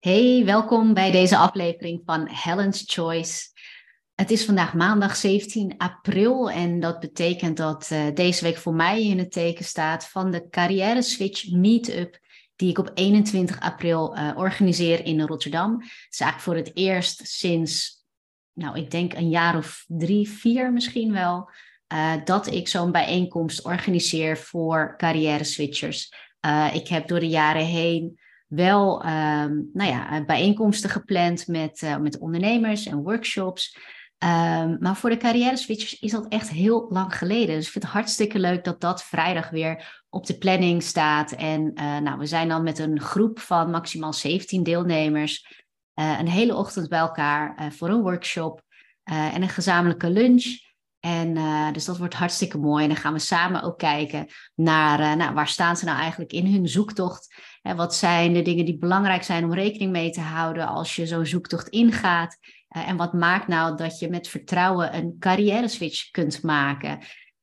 Hey, welkom bij deze aflevering van Helen's Choice. Het is vandaag maandag 17 april en dat betekent dat uh, deze week voor mij in het teken staat van de Carrière Switch Meetup die ik op 21 april uh, organiseer in Rotterdam. Het is eigenlijk voor het eerst sinds, nou ik denk een jaar of drie, vier misschien wel, uh, dat ik zo'n bijeenkomst organiseer voor carrière switchers. ik heb door de jaren heen wel um, nou ja, bijeenkomsten gepland met, uh, met ondernemers en workshops. Um, maar voor de carrière switchers is dat echt heel lang geleden. Dus ik vind het hartstikke leuk dat dat vrijdag weer op de planning staat. En uh, nou, we zijn dan met een groep van maximaal 17 deelnemers een hele ochtend bij elkaar voor een workshop en een gezamenlijke lunch. En dus dat wordt hartstikke mooi. En dan gaan we samen ook kijken naar nou, waar staan ze nou eigenlijk in hun zoektocht. En wat zijn de dingen die belangrijk zijn om rekening mee te houden als je zo'n zoektocht ingaat. Uh, en wat maakt nou dat je met vertrouwen een carrière switch kunt maken.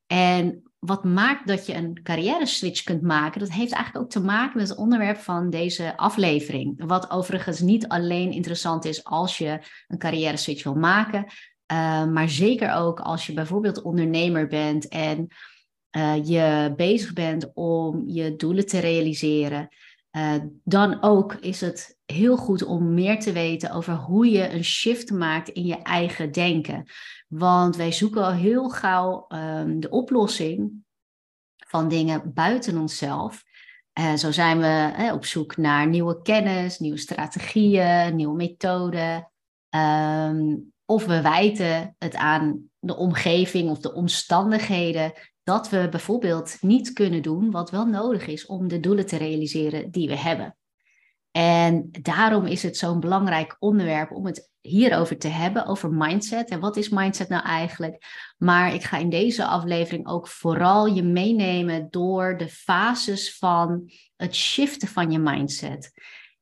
En wat maakt dat je een carrière switch kunt maken, dat heeft eigenlijk ook te maken met het onderwerp van deze aflevering. Wat overigens niet alleen interessant is als je een carrière switch wil maken, uh, maar zeker ook als je bijvoorbeeld ondernemer bent en uh, je bezig bent om je doelen te realiseren. Uh, dan ook is het heel goed om meer te weten over hoe je een shift maakt in je eigen denken. Want wij zoeken al heel gauw um, de oplossing van dingen buiten onszelf. Uh, zo zijn we op zoek naar nieuwe kennis, nieuwe strategieën, nieuwe methoden. Um, of we wijten het aan de omgeving of de omstandigheden dat we bijvoorbeeld niet kunnen doen wat wel nodig is om de doelen te realiseren die we hebben. En daarom is het zo'n belangrijk onderwerp om het hierover te hebben, over mindset. En wat is mindset nou eigenlijk? Maar ik ga in deze aflevering ook vooral je meenemen door de fases van het shiften van je mindset.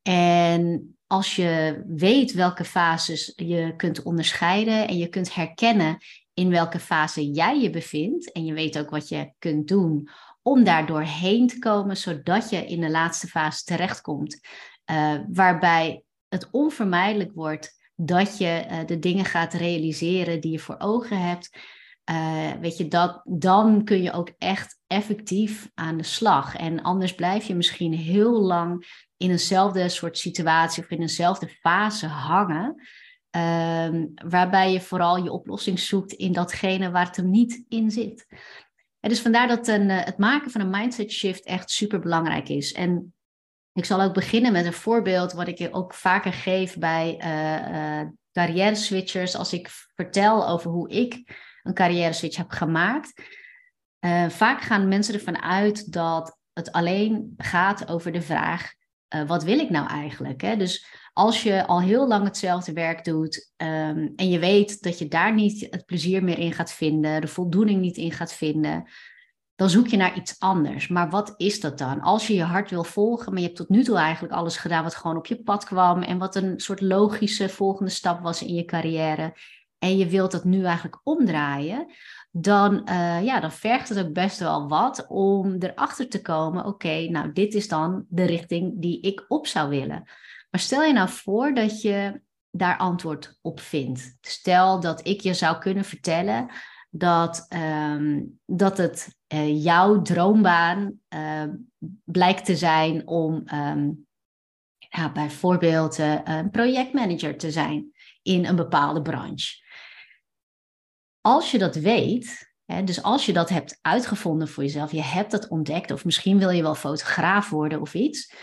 En als je weet welke fases je kunt onderscheiden en je kunt herkennen in welke fase jij je bevindt en je weet ook wat je kunt doen om daar doorheen te komen, zodat je in de laatste fase terechtkomt, uh, waarbij het onvermijdelijk wordt dat je uh, de dingen gaat realiseren die je voor ogen hebt. Uh, weet je, dat, dan kun je ook echt effectief aan de slag. En anders blijf je misschien heel lang in eenzelfde soort situatie of in eenzelfde fase hangen. Um, waarbij je vooral je oplossing zoekt in datgene waar het hem niet in zit. En dus vandaar dat een, uh, het maken van een mindset shift echt super belangrijk is. En ik zal ook beginnen met een voorbeeld wat ik ook vaker geef bij uh, carrière switchers. Als ik vertel over hoe ik een carrière switch heb gemaakt. vaak gaan mensen ervan uit dat het alleen gaat over de vraag: wat wil ik nou eigenlijk? Hè? Dus als je al heel lang hetzelfde werk doet um, en je weet dat je daar niet het plezier meer in gaat vinden, de voldoening niet in gaat vinden, dan zoek je naar iets anders. Maar wat is dat dan? Als je je hart wil volgen, maar je hebt tot nu toe eigenlijk alles gedaan wat gewoon op je pad kwam en wat een soort logische volgende stap was in je carrière, en je wilt dat nu eigenlijk omdraaien, dan, uh, ja, dan vergt het ook best wel wat om erachter te komen, oké, nou dit is dan de richting die ik op zou willen. Maar stel je nou voor dat je daar antwoord op vindt. Stel dat ik je zou kunnen vertellen dat, um, dat het uh, jouw droombaan uh, blijkt te zijn om ja, bijvoorbeeld een projectmanager te zijn in een bepaalde branche als je dat weet, dus als je dat hebt uitgevonden voor jezelf, je hebt dat ontdekt, of misschien wil je wel fotograaf worden of iets,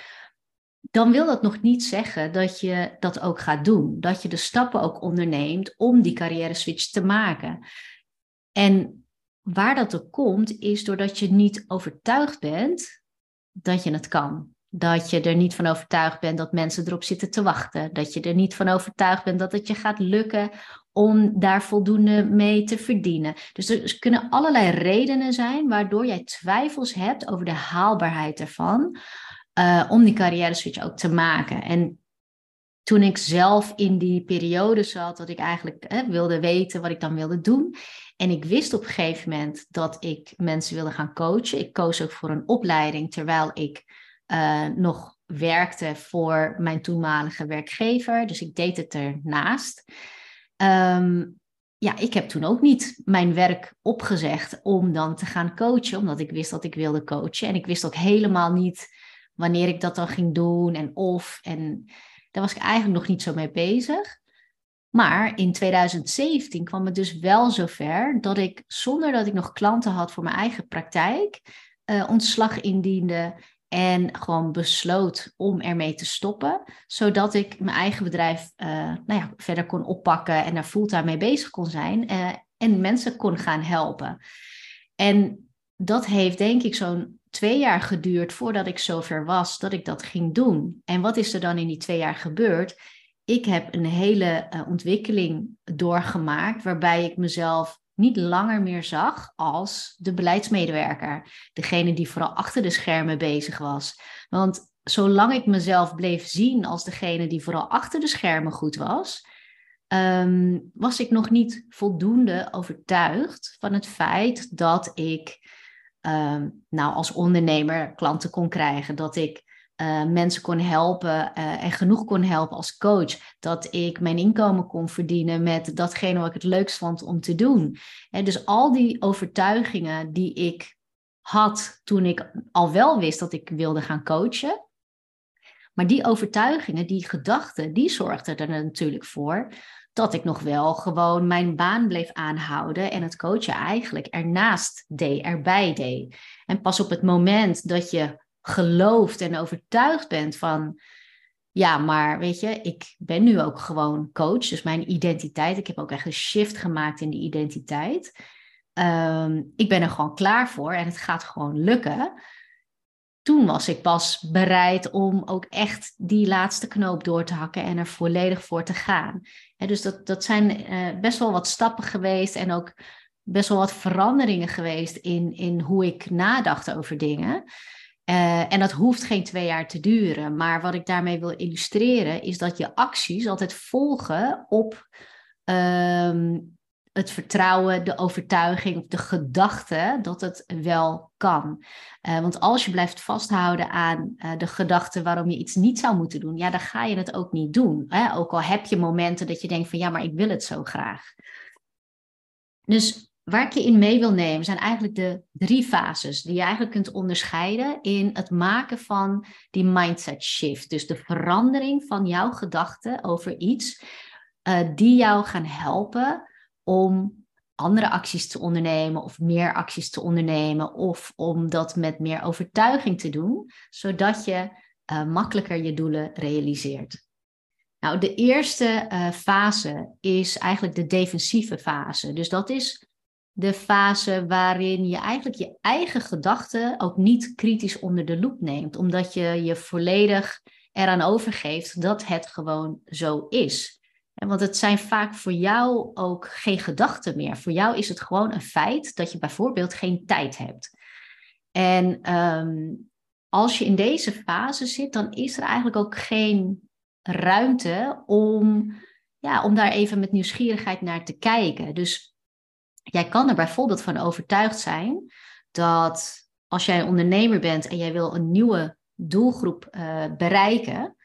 dan wil dat nog niet zeggen dat je dat ook gaat doen. Dat je de stappen ook onderneemt om die carrière switch te maken. En waar dat ook komt, is doordat je niet overtuigd bent dat je het kan. Dat je er niet van overtuigd bent dat mensen erop zitten te wachten. Dat je er niet van overtuigd bent dat het je gaat lukken om daar voldoende mee te verdienen. Dus er kunnen allerlei redenen zijn waardoor jij twijfels hebt over de haalbaarheid ervan. Uh, om die carrière switch ook te maken. En toen ik zelf in die periode zat, dat ik eigenlijk wilde weten wat ik dan wilde doen. En ik wist op een gegeven moment dat ik mensen wilde gaan coachen. Ik koos ook voor een opleiding terwijl ik uh, nog werkte voor mijn toenmalige werkgever. Dus ik deed het ernaast. Um, ja, ik heb toen ook niet mijn werk opgezegd om dan te gaan coachen, omdat ik wist dat ik wilde coachen. En ik wist ook helemaal niet wanneer ik dat dan ging doen en of. En daar was ik eigenlijk nog niet zo mee bezig. Maar in 2017 kwam het dus wel zover dat ik, zonder dat ik nog klanten had voor mijn eigen praktijk, uh, ontslag indiende en gewoon besloot om ermee te stoppen, zodat ik mijn eigen bedrijf uh, nou ja, verder kon oppakken en daar fulltime mee bezig kon zijn uh, en mensen kon gaan helpen. En dat heeft denk ik zo'n twee jaar geduurd voordat ik zover was dat ik dat ging doen. En wat is er dan in die twee jaar gebeurd? Ik heb een hele uh, ontwikkeling doorgemaakt waarbij ik mezelf niet langer meer zag als de beleidsmedewerker. Degene die vooral achter de schermen bezig was. Want zolang ik mezelf bleef zien als degene die vooral achter de schermen goed was, ehm, was ik nog niet voldoende overtuigd van het feit dat ik um, nou, als ondernemer klanten kon krijgen. Dat ik uh, mensen kon helpen uh, en genoeg kon helpen als coach. Dat ik mijn inkomen kon verdienen met datgene wat ik het leukst vond om te doen. En dus al die overtuigingen die ik had toen ik al wel wist dat ik wilde gaan coachen. Maar die overtuigingen, die gedachten, die zorgden er natuurlijk voor dat ik nog wel gewoon mijn baan bleef aanhouden en het coachen eigenlijk ernaast deed, erbij deed. En pas op het moment dat je gelooft en overtuigd bent van, ja, maar weet je, ik ben nu ook gewoon coach, dus mijn identiteit, ik heb ook echt een shift gemaakt in die identiteit. Um, ik ben er gewoon klaar voor en het gaat gewoon lukken. Toen was ik pas bereid om ook echt die laatste knoop door te hakken en er volledig voor te gaan. dus dat, dat zijn uh, best wel wat stappen geweest en ook best wel wat veranderingen geweest in, in hoe ik nadacht over dingen. Uh, en dat hoeft geen twee jaar te duren. Maar wat ik daarmee wil illustreren is dat je acties altijd volgen op um, het vertrouwen, de overtuiging, de gedachte dat het wel kan. Uh, want als je blijft vasthouden aan uh, de gedachte waarom je iets niet zou moeten doen, ja, dan ga je het ook niet doen. Hè? Ook al heb je momenten dat je denkt van ja, maar ik wil het zo graag. Dus waar ik je in mee wil nemen, zijn eigenlijk de drie fases die je eigenlijk kunt onderscheiden in het maken van die mindset shift. Dus de verandering van jouw gedachten over iets, uh, die jou gaan helpen om andere acties te ondernemen of meer acties te ondernemen of om dat met meer overtuiging te doen, zodat je uh, makkelijker je doelen realiseert. Nou, de eerste uh, fase is eigenlijk de defensieve fase. Dus dat is de fase waarin je eigenlijk je eigen gedachten ook niet kritisch onder de loep neemt, omdat je je volledig eraan overgeeft dat het gewoon zo is. Want het zijn vaak voor jou ook geen gedachten meer. Voor jou is het gewoon een feit dat je bijvoorbeeld geen tijd hebt. En um, als je in deze fase zit, dan is er eigenlijk ook geen ruimte om, ja, om daar even met nieuwsgierigheid naar te kijken. Dus Jij kan er bijvoorbeeld van overtuigd zijn dat als jij een ondernemer bent en jij wil een nieuwe doelgroep uh, bereiken,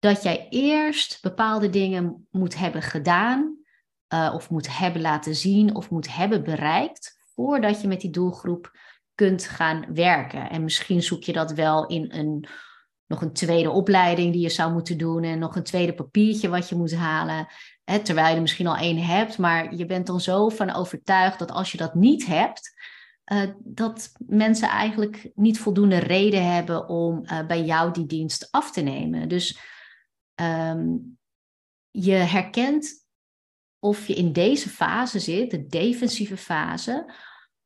dat jij eerst bepaalde dingen moet hebben gedaan, uh, of moet hebben laten zien, of moet hebben bereikt, voordat je met die doelgroep kunt gaan werken. En misschien zoek je dat wel in een, nog een tweede opleiding die je zou moeten doen en nog een tweede papiertje wat je moet halen terwijl je er misschien al één hebt, maar je bent er zo van overtuigd dat als je dat niet hebt, uh, dat mensen eigenlijk niet voldoende reden hebben om uh, bij jou die dienst af te nemen. Dus um, je herkent of je in deze fase zit, de defensieve fase,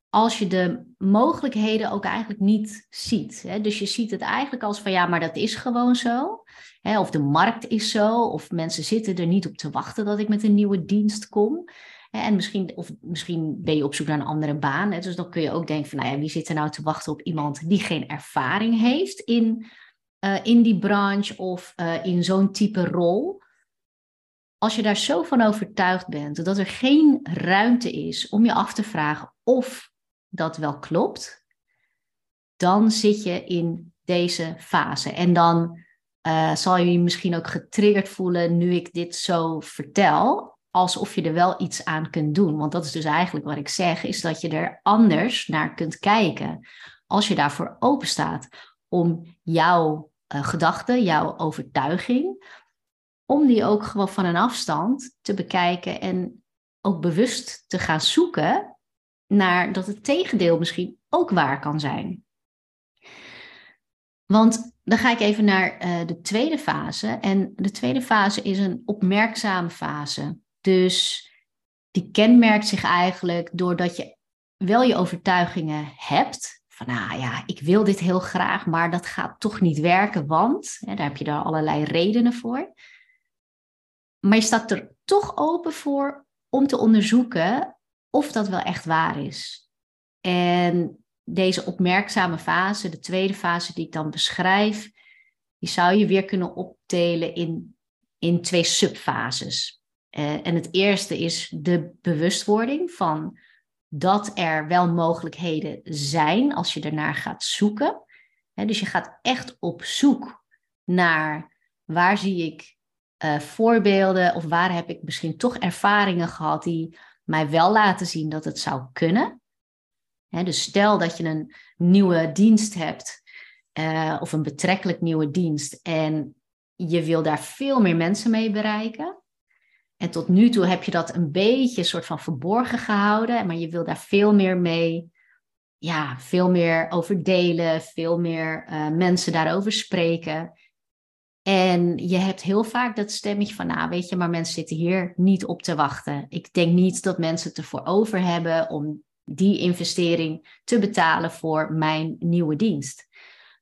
als je de mogelijkheden ook eigenlijk niet ziet. Hè? Dus je ziet het eigenlijk als van ja, maar dat is gewoon zo. Hè? Of de markt is zo, of mensen zitten er niet op te wachten dat ik met een nieuwe dienst kom. En misschien, of misschien ben je op zoek naar een andere baan. Dus dan kun je ook denken van, nou ja, wie zit er nou te wachten op iemand die geen ervaring heeft in, uh, in die branche of uh, in zo'n type rol. Als je daar zo van overtuigd bent dat er geen ruimte is om je af te vragen of dat wel klopt, dan zit je in deze fase. En dan uh, zal je je misschien ook getriggerd voelen nu ik dit zo vertel, alsof je er wel iets aan kunt doen. Want dat is dus eigenlijk wat ik zeg, is dat je er anders naar kunt kijken. Als je daarvoor open staat om jouw uh, gedachten, jouw overtuiging, om die ook gewoon van een afstand te bekijken en ook bewust te gaan zoeken naar dat het tegendeel misschien ook waar kan zijn. Want dan ga ik even naar uh, de tweede fase. En de tweede fase is een opmerkzame fase. Dus die kenmerkt zich eigenlijk doordat je wel je overtuigingen hebt. Van nou ja, ik wil dit heel graag, maar dat gaat toch niet werken, want hè, daar heb je daar allerlei redenen voor. Maar je staat er toch open voor om te onderzoeken of dat wel echt waar is. En deze opmerkzame fase, de tweede fase die ik dan beschrijf, die zou je weer kunnen opdelen in, in twee subfases. Uh, en het eerste is de bewustwording van dat er wel mogelijkheden zijn als je ernaar gaat zoeken. dus je gaat echt op zoek naar waar zie ik uh, voorbeelden of waar heb ik misschien toch ervaringen gehad die mij wel laten zien dat het zou kunnen dus stel dat je een nieuwe dienst hebt uh, of een betrekkelijk nieuwe dienst en je wil daar veel meer mensen mee bereiken. En tot nu toe heb je dat een beetje soort van verborgen gehouden, maar je wil daar veel meer mee, ja, veel meer over delen, veel meer uh, mensen daarover spreken. En je hebt heel vaak dat stemmetje van, nou weet je, maar mensen zitten hier niet op te wachten. Ik denk niet dat mensen het ervoor over hebben om die investering te betalen voor mijn nieuwe dienst.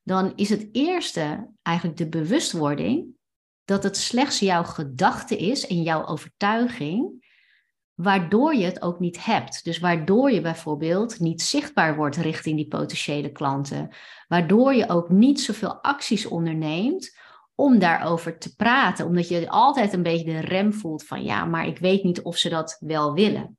Dan is het eerste eigenlijk de bewustwording dat het slechts jouw gedachte is en jouw overtuiging, waardoor je het ook niet hebt. Dus waardoor je bijvoorbeeld niet zichtbaar wordt richting die potentiële klanten, waardoor je ook niet zoveel acties onderneemt om daarover te praten, omdat je altijd een beetje de rem voelt van ja, maar ik weet niet of ze dat wel willen.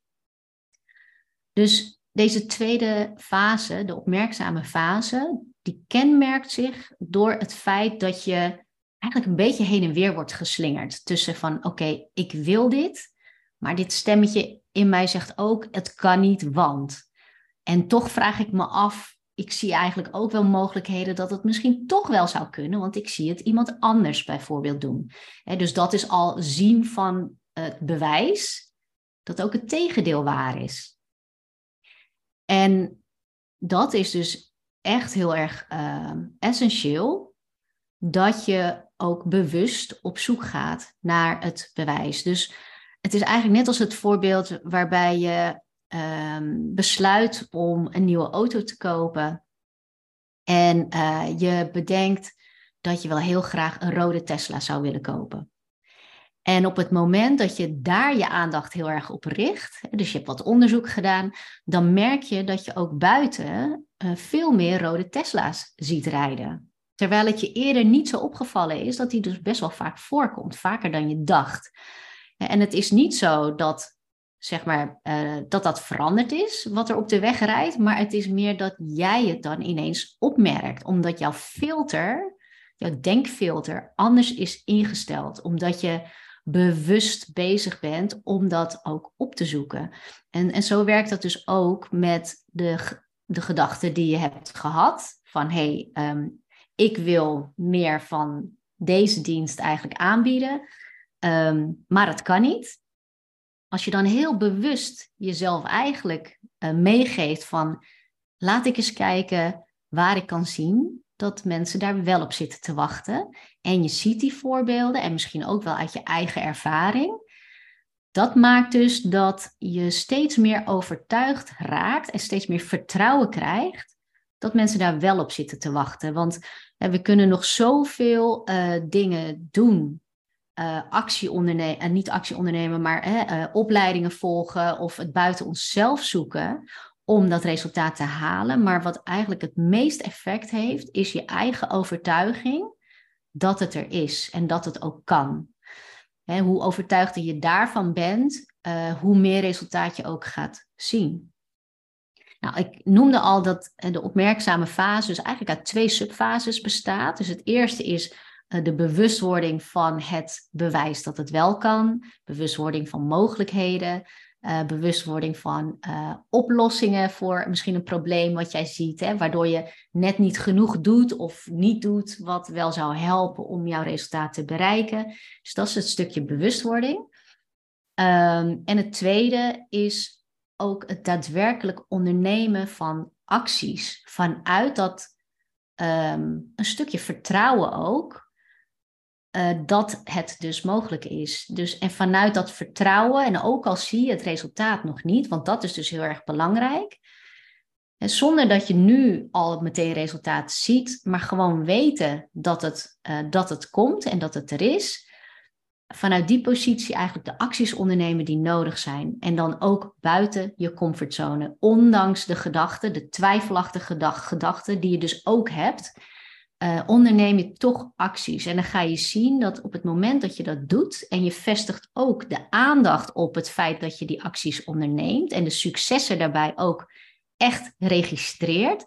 Dus deze tweede fase, de opmerkzame fase, die kenmerkt zich door het feit dat je eigenlijk een beetje heen en weer wordt geslingerd. Tussen van oké, ik wil dit, maar dit stemmetje in mij zegt ook, het kan niet, want. En toch vraag ik me af, ik zie eigenlijk ook wel mogelijkheden dat het misschien toch wel zou kunnen, want ik zie het iemand anders bijvoorbeeld doen. dus dat is al zien van het bewijs dat ook het tegendeel waar is. En dat is dus echt heel erg ehm, essentieel dat je ook bewust op zoek gaat naar het bewijs. Dus het is eigenlijk net als het voorbeeld waarbij je ehm, besluit om een nieuwe auto te kopen en uh, je bedenkt dat je wel heel graag een rode Tesla zou willen kopen. En op het moment dat je daar je aandacht heel erg op richt, dus je hebt wat onderzoek gedaan, dan merk je dat je ook buiten uh, veel meer rode Tesla's ziet rijden. Terwijl het je eerder niet zo opgevallen is dat die dus best wel vaak voorkomt, vaker dan je dacht. En het is niet zo dat, zeg maar, uh, dat dat veranderd is, wat er op de weg rijdt, maar het is meer dat jij het dan ineens opmerkt, omdat jouw filter, jouw denkfilter, anders is ingesteld, omdat je bewust bezig bent om dat ook op te zoeken. En, en zo werkt dat dus ook met de, de gedachten die je hebt gehad. Van hé, hey, um, ik wil meer van deze dienst eigenlijk aanbieden, um, maar het kan niet. Als je dan heel bewust jezelf eigenlijk uh, meegeeft van laat ik eens kijken waar ik kan zien dat mensen daar wel op zitten te wachten. En je ziet die voorbeelden en misschien ook wel uit je eigen ervaring. Dat maakt dus dat je steeds meer overtuigd raakt en steeds meer vertrouwen krijgt dat mensen daar wel op zitten te wachten. Want we kunnen nog zoveel uh, dingen doen. Uh, actie ondernemen, uh, niet actie ondernemen, maar opleidingen volgen of het buiten onszelf zoeken om dat resultaat te halen. Maar wat eigenlijk het meest effect heeft, is je eigen overtuiging dat het er is en dat het ook kan. hoe overtuigder je daarvan bent, hoe meer resultaat je ook gaat zien. Nou, ik noemde al dat de opmerkzame fase dus eigenlijk uit twee subfases bestaat. Dus het eerste is de bewustwording van het bewijs dat het wel kan, bewustwording van mogelijkheden, uh, bewustwording van oplossingen voor misschien een probleem wat jij ziet, hè, waardoor je net niet genoeg doet of niet doet wat wel zou helpen om jouw resultaat te bereiken. Dus dat is het stukje bewustwording. Um, en het tweede is ook het daadwerkelijk ondernemen van acties vanuit dat um, een stukje vertrouwen ook uh, dat het dus mogelijk is. Dus, en vanuit dat vertrouwen, en ook al zie je het resultaat nog niet, want dat is dus heel erg belangrijk. En zonder dat je nu al meteen resultaat ziet, maar gewoon weten dat het, uh, dat het komt en dat het er is. Vanuit die positie eigenlijk de acties ondernemen die nodig zijn. En dan ook buiten je comfortzone. Ondanks de gedachten, de twijfelachtige gedachten die je dus ook hebt uh, onderneem je toch acties. En dan ga je zien dat op het moment dat je dat doet en je vestigt ook de aandacht op het feit dat je die acties onderneemt en de successen daarbij ook echt registreert,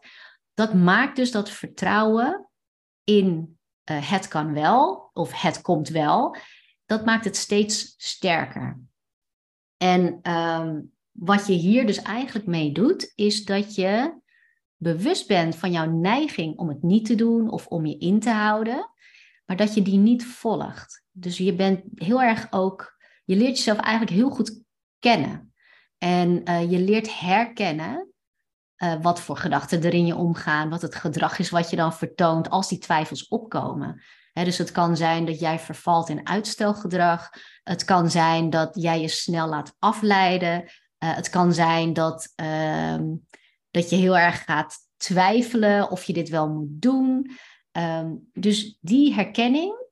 dat maakt dus dat vertrouwen in uh, het kan wel of het komt wel, dat maakt het steeds sterker. En um, wat je hier dus eigenlijk mee doet, is dat je bewust bent van jouw neiging om het niet te doen of om je in te houden, maar dat je die niet volgt. Dus je bent heel erg ook, je leert jezelf eigenlijk heel goed kennen. En uh, je leert herkennen uh, wat voor gedachten er in je omgaan, wat het gedrag is wat je dan vertoont als die twijfels opkomen. Dus het kan zijn dat jij vervalt in uitstelgedrag. Het kan zijn dat jij je snel laat afleiden. Uh, het kan zijn dat, uh, dat je heel erg gaat twijfelen of je dit wel moet doen. Um, dus die herkenning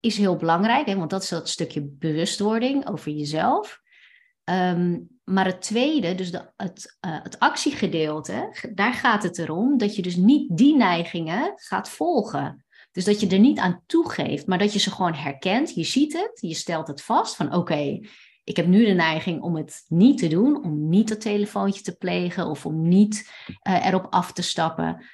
is heel belangrijk, hè, want dat is dat stukje bewustwording over jezelf. Um, maar het tweede, dus de, het, uh, het actiegedeelte, daar gaat het erom dat je dus niet die neigingen gaat volgen. Dus dat je er niet aan toegeeft, maar dat je ze gewoon herkent. Je ziet het, je stelt het vast van oké, ik heb nu de neiging om het niet te doen, om niet dat telefoontje te plegen of om niet uh, erop af te stappen.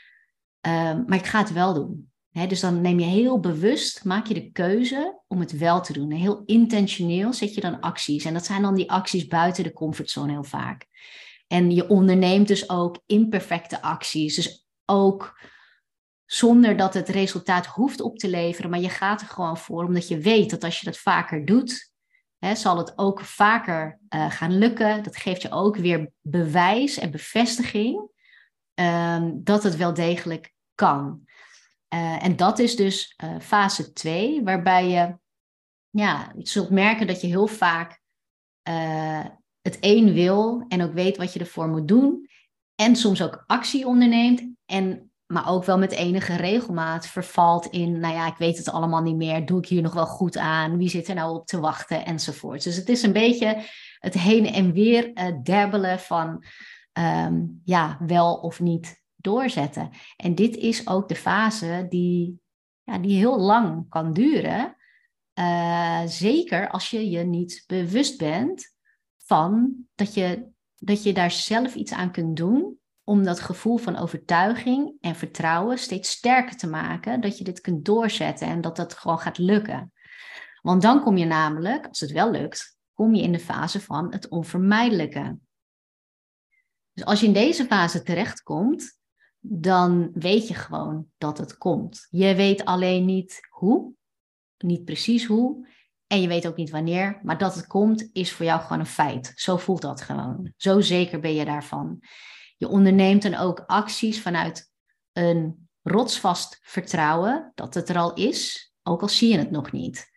Uh, maar ik ga het wel doen. dus dan neem je heel bewust, maak je de keuze om het wel te doen. heel intentioneel zet je dan acties. En dat zijn dan die acties buiten de comfortzone heel vaak. En je onderneemt dus ook imperfecte acties. Dus ook zonder dat het resultaat hoeft op te leveren, maar je gaat er gewoon voor, omdat je weet dat als je dat vaker doet, hè, zal het ook vaker uh, gaan lukken. Dat geeft je ook weer bewijs en bevestiging um, dat het wel degelijk kan. Uh, en dat is dus uh, fase 2, waarbij je, ja, je zult merken dat je heel vaak het een wil en ook weet wat je ervoor moet doen. En soms ook actie onderneemt. En maar ook wel met enige regelmaat vervalt in, nou ja, ik weet het allemaal niet meer, doe ik hier nog wel goed aan, wie zit er nou op te wachten enzovoort. Dus het is een beetje het heen en weer uh, derbelen van, um, ja, wel of niet doorzetten. En dit is ook de fase die, ja, die heel lang kan duren, uh, zeker als je je niet bewust bent van dat je, dat je daar zelf iets aan kunt doen om dat gevoel van overtuiging en vertrouwen steeds sterker te maken, dat je dit kunt doorzetten en dat dat gewoon gaat lukken. Want dan kom je namelijk, als het wel lukt, kom je in de fase van het onvermijdelijke. Dus als je in deze fase terechtkomt, dan weet je gewoon dat het komt. Je weet alleen niet hoe, niet precies hoe, en je weet ook niet wanneer, maar dat het komt is voor jou gewoon een feit. Zo voelt dat gewoon. Zo zeker ben je daarvan. Je onderneemt dan ook acties vanuit een rotsvast vertrouwen dat het er al is, ook al zie je het nog niet.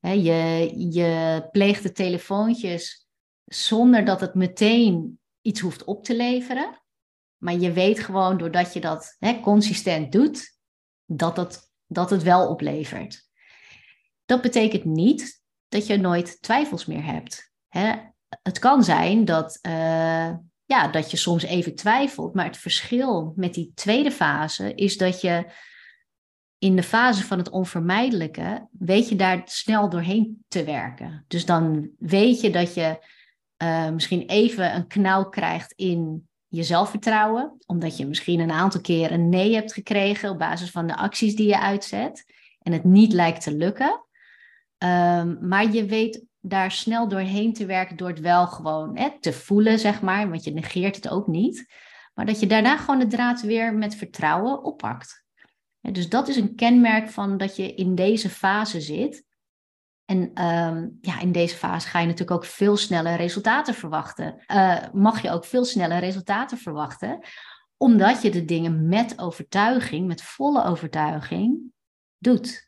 je, je pleegt de telefoontjes zonder dat het meteen iets hoeft op te leveren. Maar je weet gewoon, doordat je dat consistent doet, dat het, dat het wel oplevert. Dat betekent niet dat je nooit twijfels meer hebt. het kan zijn dat, uh, ja, dat je soms even twijfelt. Maar het verschil met die tweede fase is dat je in de fase van het onvermijdelijke, weet je daar snel doorheen te werken. Dus dan weet je dat je uh, misschien even een knauw krijgt in je zelfvertrouwen, omdat je misschien een aantal keer een nee hebt gekregen op basis van de acties die je uitzet en het niet lijkt te lukken. Ehm, maar je weet daar snel doorheen te werken door het wel gewoon hè, te voelen, zeg maar, want je negeert het ook niet. Maar dat je daarna gewoon de draad weer met vertrouwen oppakt. dus dat is een kenmerk van dat je in deze fase zit. En ehm, ja, in deze fase ga je natuurlijk ook veel sneller resultaten verwachten. Uh, mag je ook veel sneller resultaten verwachten, omdat je de dingen met overtuiging, met volle overtuiging, doet.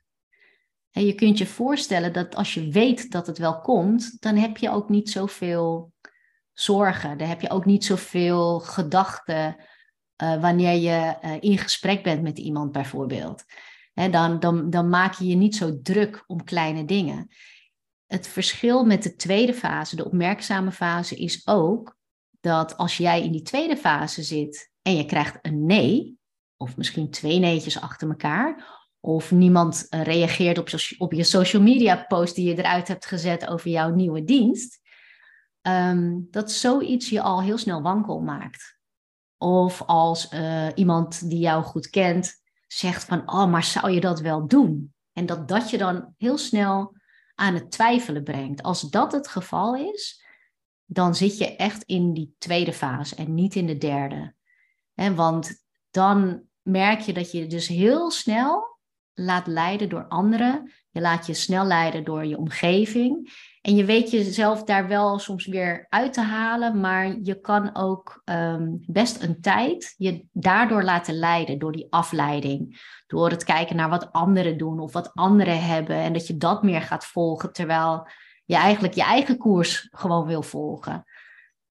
Je kunt je voorstellen dat als je weet dat het wel komt, dan heb je ook niet zoveel zorgen. Dan heb je ook niet zoveel gedachten uh, wanneer je uh, in gesprek bent met iemand bijvoorbeeld dan, dan, dan maak je je niet zo druk om kleine dingen. Het verschil met de tweede fase, de opmerkzame fase, is ook dat als jij in die tweede fase zit en je krijgt een nee, of misschien twee neetjes achter elkaar, of niemand eh, reageert op op je social media post die je eruit hebt gezet over jouw nieuwe dienst, um, dat zoiets je al heel snel wankel maakt. Of als uh, iemand die jou goed kent zegt van, oh, maar zou je dat wel doen? En dat dat je dan heel snel aan het twijfelen brengt. Als dat het geval is, dan zit je echt in die tweede fase en niet in de derde. want dan merk je dat je dus heel snel laat leiden door anderen. Je laat je snel leiden door je omgeving. En je weet jezelf daar wel soms weer uit te halen, maar je kan ook ehm, best een tijd je daardoor laten leiden, door die afleiding. Door het kijken naar wat anderen doen of wat anderen hebben. En dat je dat meer gaat volgen, terwijl je eigenlijk je eigen koers gewoon wil volgen.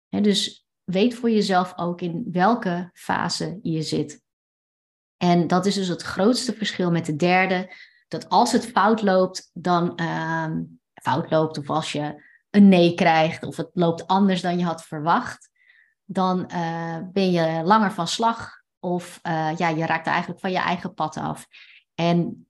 dus weet voor jezelf ook in welke fase je zit. En dat is dus het grootste verschil met de derde. Dat als het fout loopt, dan ehm, fout loopt of als je een nee krijgt of het loopt anders dan je had verwacht, dan uh, ben je langer van slag of uh, ja, je raakt eigenlijk van je eigen pad af. En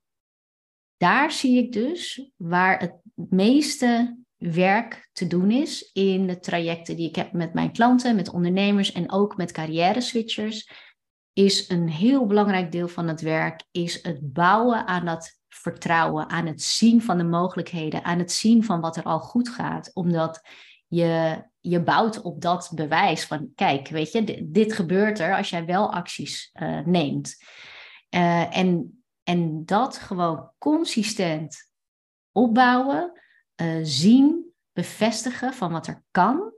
daar zie ik dus waar het meeste werk te doen is in de trajecten die ik heb met mijn klanten, met ondernemers en ook met carrière switchers, is een heel belangrijk deel van het werk is het bouwen aan dat vertrouwen, aan het zien van de mogelijkheden, aan het zien van wat er al goed gaat. Omdat je, je bouwt op dat bewijs van, kijk, weet je, dit, gebeurt er als jij wel acties uh, neemt. Uh, en, en dat gewoon consistent opbouwen, uh, zien, bevestigen van wat er kan.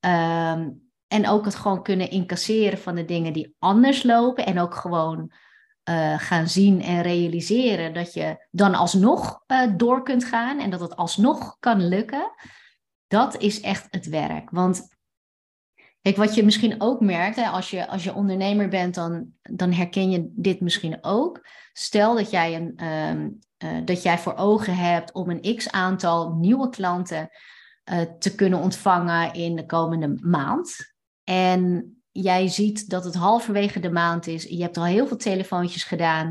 Ehm, en ook het gewoon kunnen incasseren van de dingen die anders lopen. En ook gewoon uh, gaan zien en realiseren dat je dan alsnog uh, door kunt gaan en dat het alsnog kan lukken, dat is echt het werk. Want kijk, wat je misschien ook merkt, hè, als, je, als je ondernemer bent, dan, dan herken je dit misschien ook. Stel dat jij, een, um, uh, dat jij voor ogen hebt om een x aantal nieuwe klanten te kunnen ontvangen in de komende maand. En jij ziet dat het halverwege de maand is. Je hebt al heel veel telefoontjes gedaan.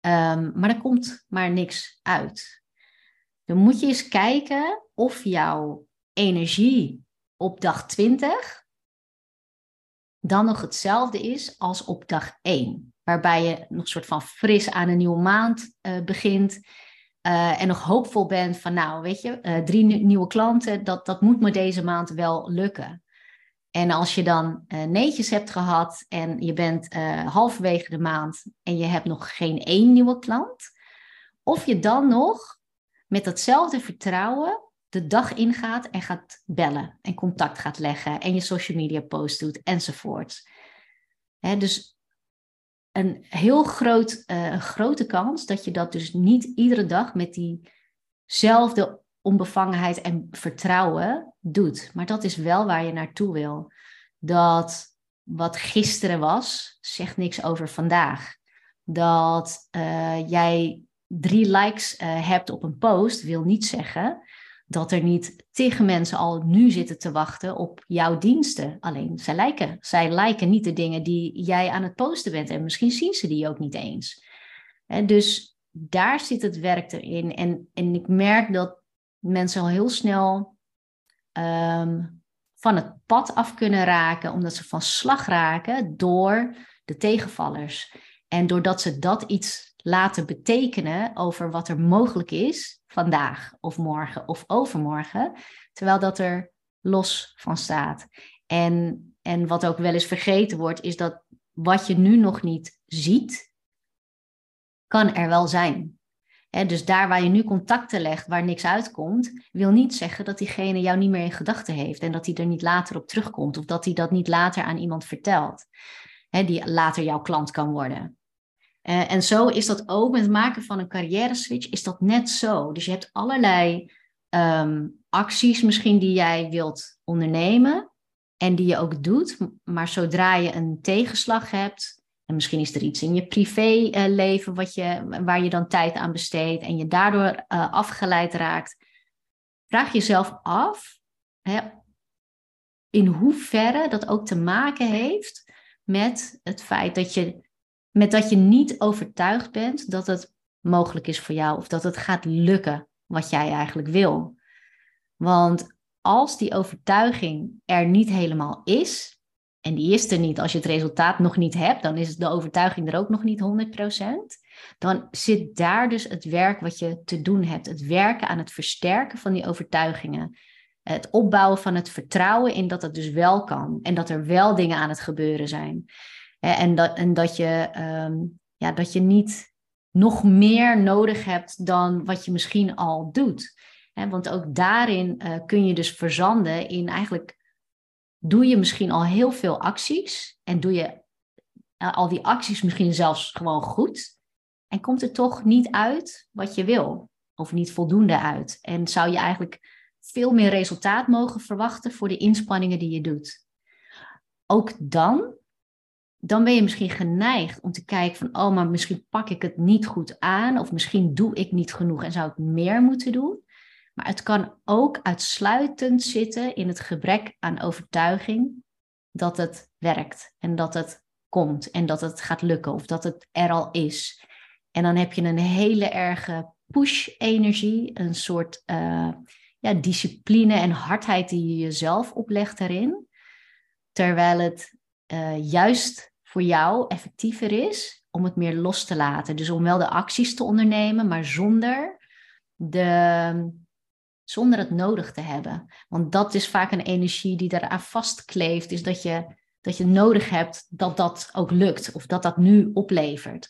Um, maar er komt maar niks uit. Dan moet je eens kijken of jouw energie op dag 20 dan nog hetzelfde is als op dag 1. Waarbij je nog een soort van fris aan een nieuwe maand uh, begint. Uh, en nog hoopvol bent van, nou, weet je, uh, drie nieuwe klanten, dat, dat moet me deze maand wel lukken. En als je dan uh, neetjes hebt gehad en je bent uh, halverwege de maand en je hebt nog geen één nieuwe klant, of je dan nog met datzelfde vertrouwen de dag ingaat en gaat bellen en contact gaat leggen en je social media post doet enzovoort. Hè, dus een heel groot, een grote kans dat je dat dus niet iedere dag met diezelfde onbevangenheid en vertrouwen doet. Maar dat is wel waar je naartoe wil. Dat wat gisteren was, zegt niks over vandaag. Dat uh, jij drie likes uh, hebt op een post, wil niet zeggen dat er niet tegen mensen al nu zitten te wachten op jouw diensten. Alleen zij lijken. Zij lijken niet de dingen die jij aan het posten bent. En misschien zien ze die ook niet eens. En dus daar zit het werk erin. En, en ik merk dat mensen al heel snel um, van het pad af kunnen raken, omdat ze van slag raken door de tegenvallers. En doordat ze dat iets laten betekenen over wat er mogelijk is vandaag of morgen of overmorgen, terwijl dat er los van staat. En, en wat ook wel eens vergeten wordt, is dat wat je nu nog niet ziet, kan er wel zijn. Dus daar waar je nu contacten legt, waar niks uitkomt, wil niet zeggen dat diegene jou niet meer in gedachten heeft en dat hij er niet later op terugkomt of dat hij dat niet later aan iemand vertelt, die later jouw klant kan worden. Uh, en zo is dat ook met het maken van een carrière switch, is dat net zo. Dus je hebt allerlei um, acties misschien die jij wilt ondernemen en die je ook doet, maar zodra je een tegenslag hebt, en misschien is er iets in je privéleven wat je, waar je dan tijd aan besteedt en je daardoor uh, afgeleid raakt, vraag jezelf af hè, in hoeverre dat ook te maken heeft met het feit dat je, met dat je niet overtuigd bent dat het mogelijk is voor jou of dat het gaat lukken wat jij eigenlijk wil. Want als die overtuiging er niet helemaal is, en die is er niet als je het resultaat nog niet hebt, dan is de overtuiging er ook nog niet 100%. Dan zit daar dus het werk wat je te doen hebt. Het werken aan het versterken van die overtuigingen. Het opbouwen van het vertrouwen in dat het dus wel kan. En dat er wel dingen aan het gebeuren zijn. En dat, en dat, je, ehm, ja, dat je niet nog meer nodig hebt dan wat je misschien al doet. Want ook daarin uh, kun je dus verzanden in eigenlijk doe je misschien al heel veel acties en doe je uh, al die acties misschien zelfs gewoon goed en komt er toch niet uit wat je wil of niet voldoende uit. En zou je eigenlijk veel meer resultaat mogen verwachten voor de inspanningen die je doet. Ook dan, dan ben je misschien geneigd om te kijken van, oh, maar misschien pak ik het niet goed aan of misschien doe ik niet genoeg en zou ik meer moeten doen. Maar het kan ook uitsluitend zitten in het gebrek aan overtuiging dat het werkt en dat het komt en dat het gaat lukken of dat het er al is. En dan heb je een hele erge push-energie, een soort uh, ja, discipline en hardheid die je jezelf oplegt daarin. Terwijl het uh, juist voor jou effectiever is om het meer los te laten. Dus om wel de acties te ondernemen, maar zonder de, zonder het nodig te hebben. Want dat is vaak een energie die daaraan vastkleeft, is dat je, dat je nodig hebt dat dat ook lukt of dat dat nu oplevert.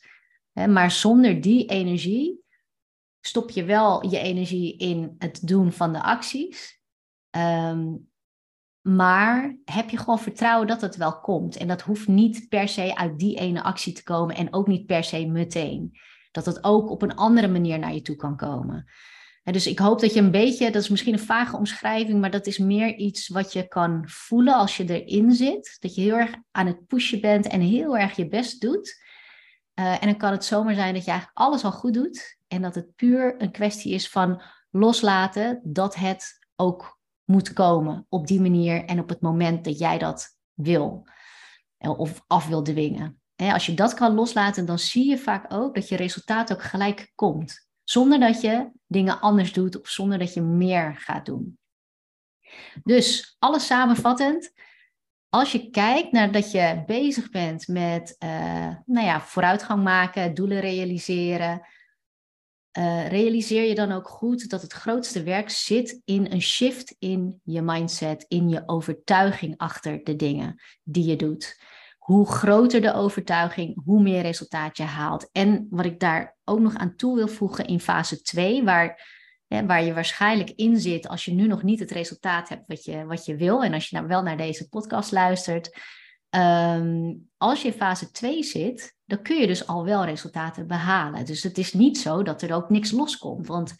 Maar zonder die energie stop je wel je energie in het doen van de acties. Ehm, maar heb je gewoon vertrouwen dat het wel komt. En dat hoeft niet per se uit die ene actie te komen en ook niet per se meteen. Dat het ook op een andere manier naar je toe kan komen dus ik hoop dat je een beetje, dat is misschien een vage omschrijving, maar dat is meer iets wat je kan voelen als je erin zit. Dat je heel erg aan het pushen bent en heel erg je best doet. Uh, en dan kan het zomaar zijn dat je eigenlijk alles al goed doet en dat het puur een kwestie is van loslaten dat het ook moet komen op die manier en op het moment dat jij dat wil eh, of af wil dwingen. Als je dat kan loslaten, dan zie je vaak ook dat je resultaat ook gelijk komt. Zonder dat je dingen anders doet of zonder dat je meer gaat doen. Dus alles samenvattend. Als je kijkt naar dat je bezig bent met uh, nou ja, vooruitgang maken, doelen realiseren, uh, realiseer je dan ook goed dat het grootste werk zit in een shift in je mindset, in je overtuiging achter de dingen die je doet hoe groter de overtuiging, hoe meer resultaat je haalt. En wat ik daar ook nog aan toe wil voegen in fase 2, waar, hè, waar je waarschijnlijk in zit als je nu nog niet het resultaat hebt wat je, wat je wil. En als je nou wel naar deze podcast luistert. Ehm, als je in fase 2 zit, dan kun je dus al wel resultaten behalen. Dus het is niet zo dat er ook niks loskomt. Want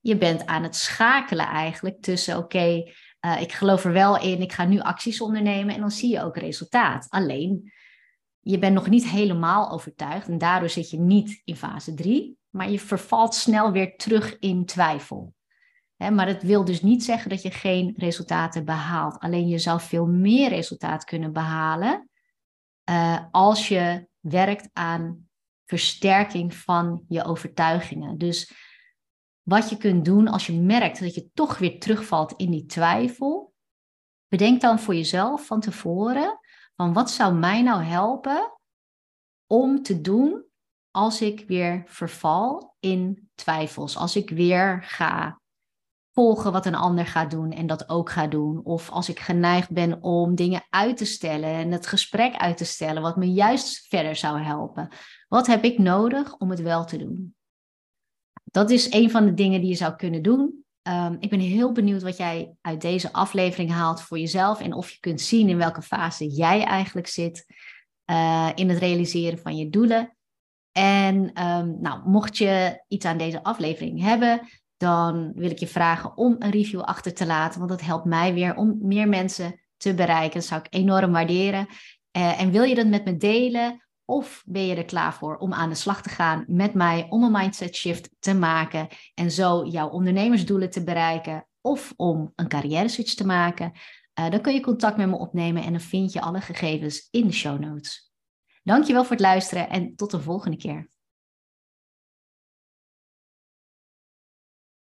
je bent aan het schakelen eigenlijk tussen, oké, uh, ik geloof er wel in, ik ga nu acties ondernemen en dan zie je ook resultaat. Alleen, je bent nog niet helemaal overtuigd en daardoor zit je niet in fase 3, maar je vervalt snel weer terug in twijfel. maar het wil dus niet zeggen dat je geen resultaten behaalt. Alleen je zou veel meer resultaat kunnen behalen uh, als je werkt aan versterking van je overtuigingen. Dus wat je kunt doen als je merkt dat je toch weer terugvalt in die twijfel, Bedenk dan voor jezelf van tevoren van wat zou mij nou helpen om te doen als ik weer verval in twijfels, als ik weer ga volgen wat een ander gaat doen en dat ook ga doen. Of als ik geneigd ben om dingen uit te stellen en het gesprek uit te stellen, wat me juist verder zou helpen. Wat heb ik nodig om het wel te doen? Dat is een van de dingen die je zou kunnen doen. Ehm, ik ben heel benieuwd wat jij uit deze aflevering haalt voor jezelf en of je kunt zien in welke fase jij eigenlijk zit uh, in het realiseren van je doelen. En um, nou, mocht je iets aan deze aflevering hebben, dan wil ik je vragen om een review achter te laten, want dat helpt mij weer om meer mensen te bereiken. Dat zou ik enorm waarderen. Uh, en wil je dat met me delen? Of ben je er klaar voor om aan de slag te gaan met mij om een mindset shift te maken en zo jouw ondernemersdoelen te bereiken of om een carrière switch te maken? Uh, dan kun je contact met me opnemen en dan vind je alle gegevens in de show notes. Dankjewel voor het luisteren en tot de volgende keer.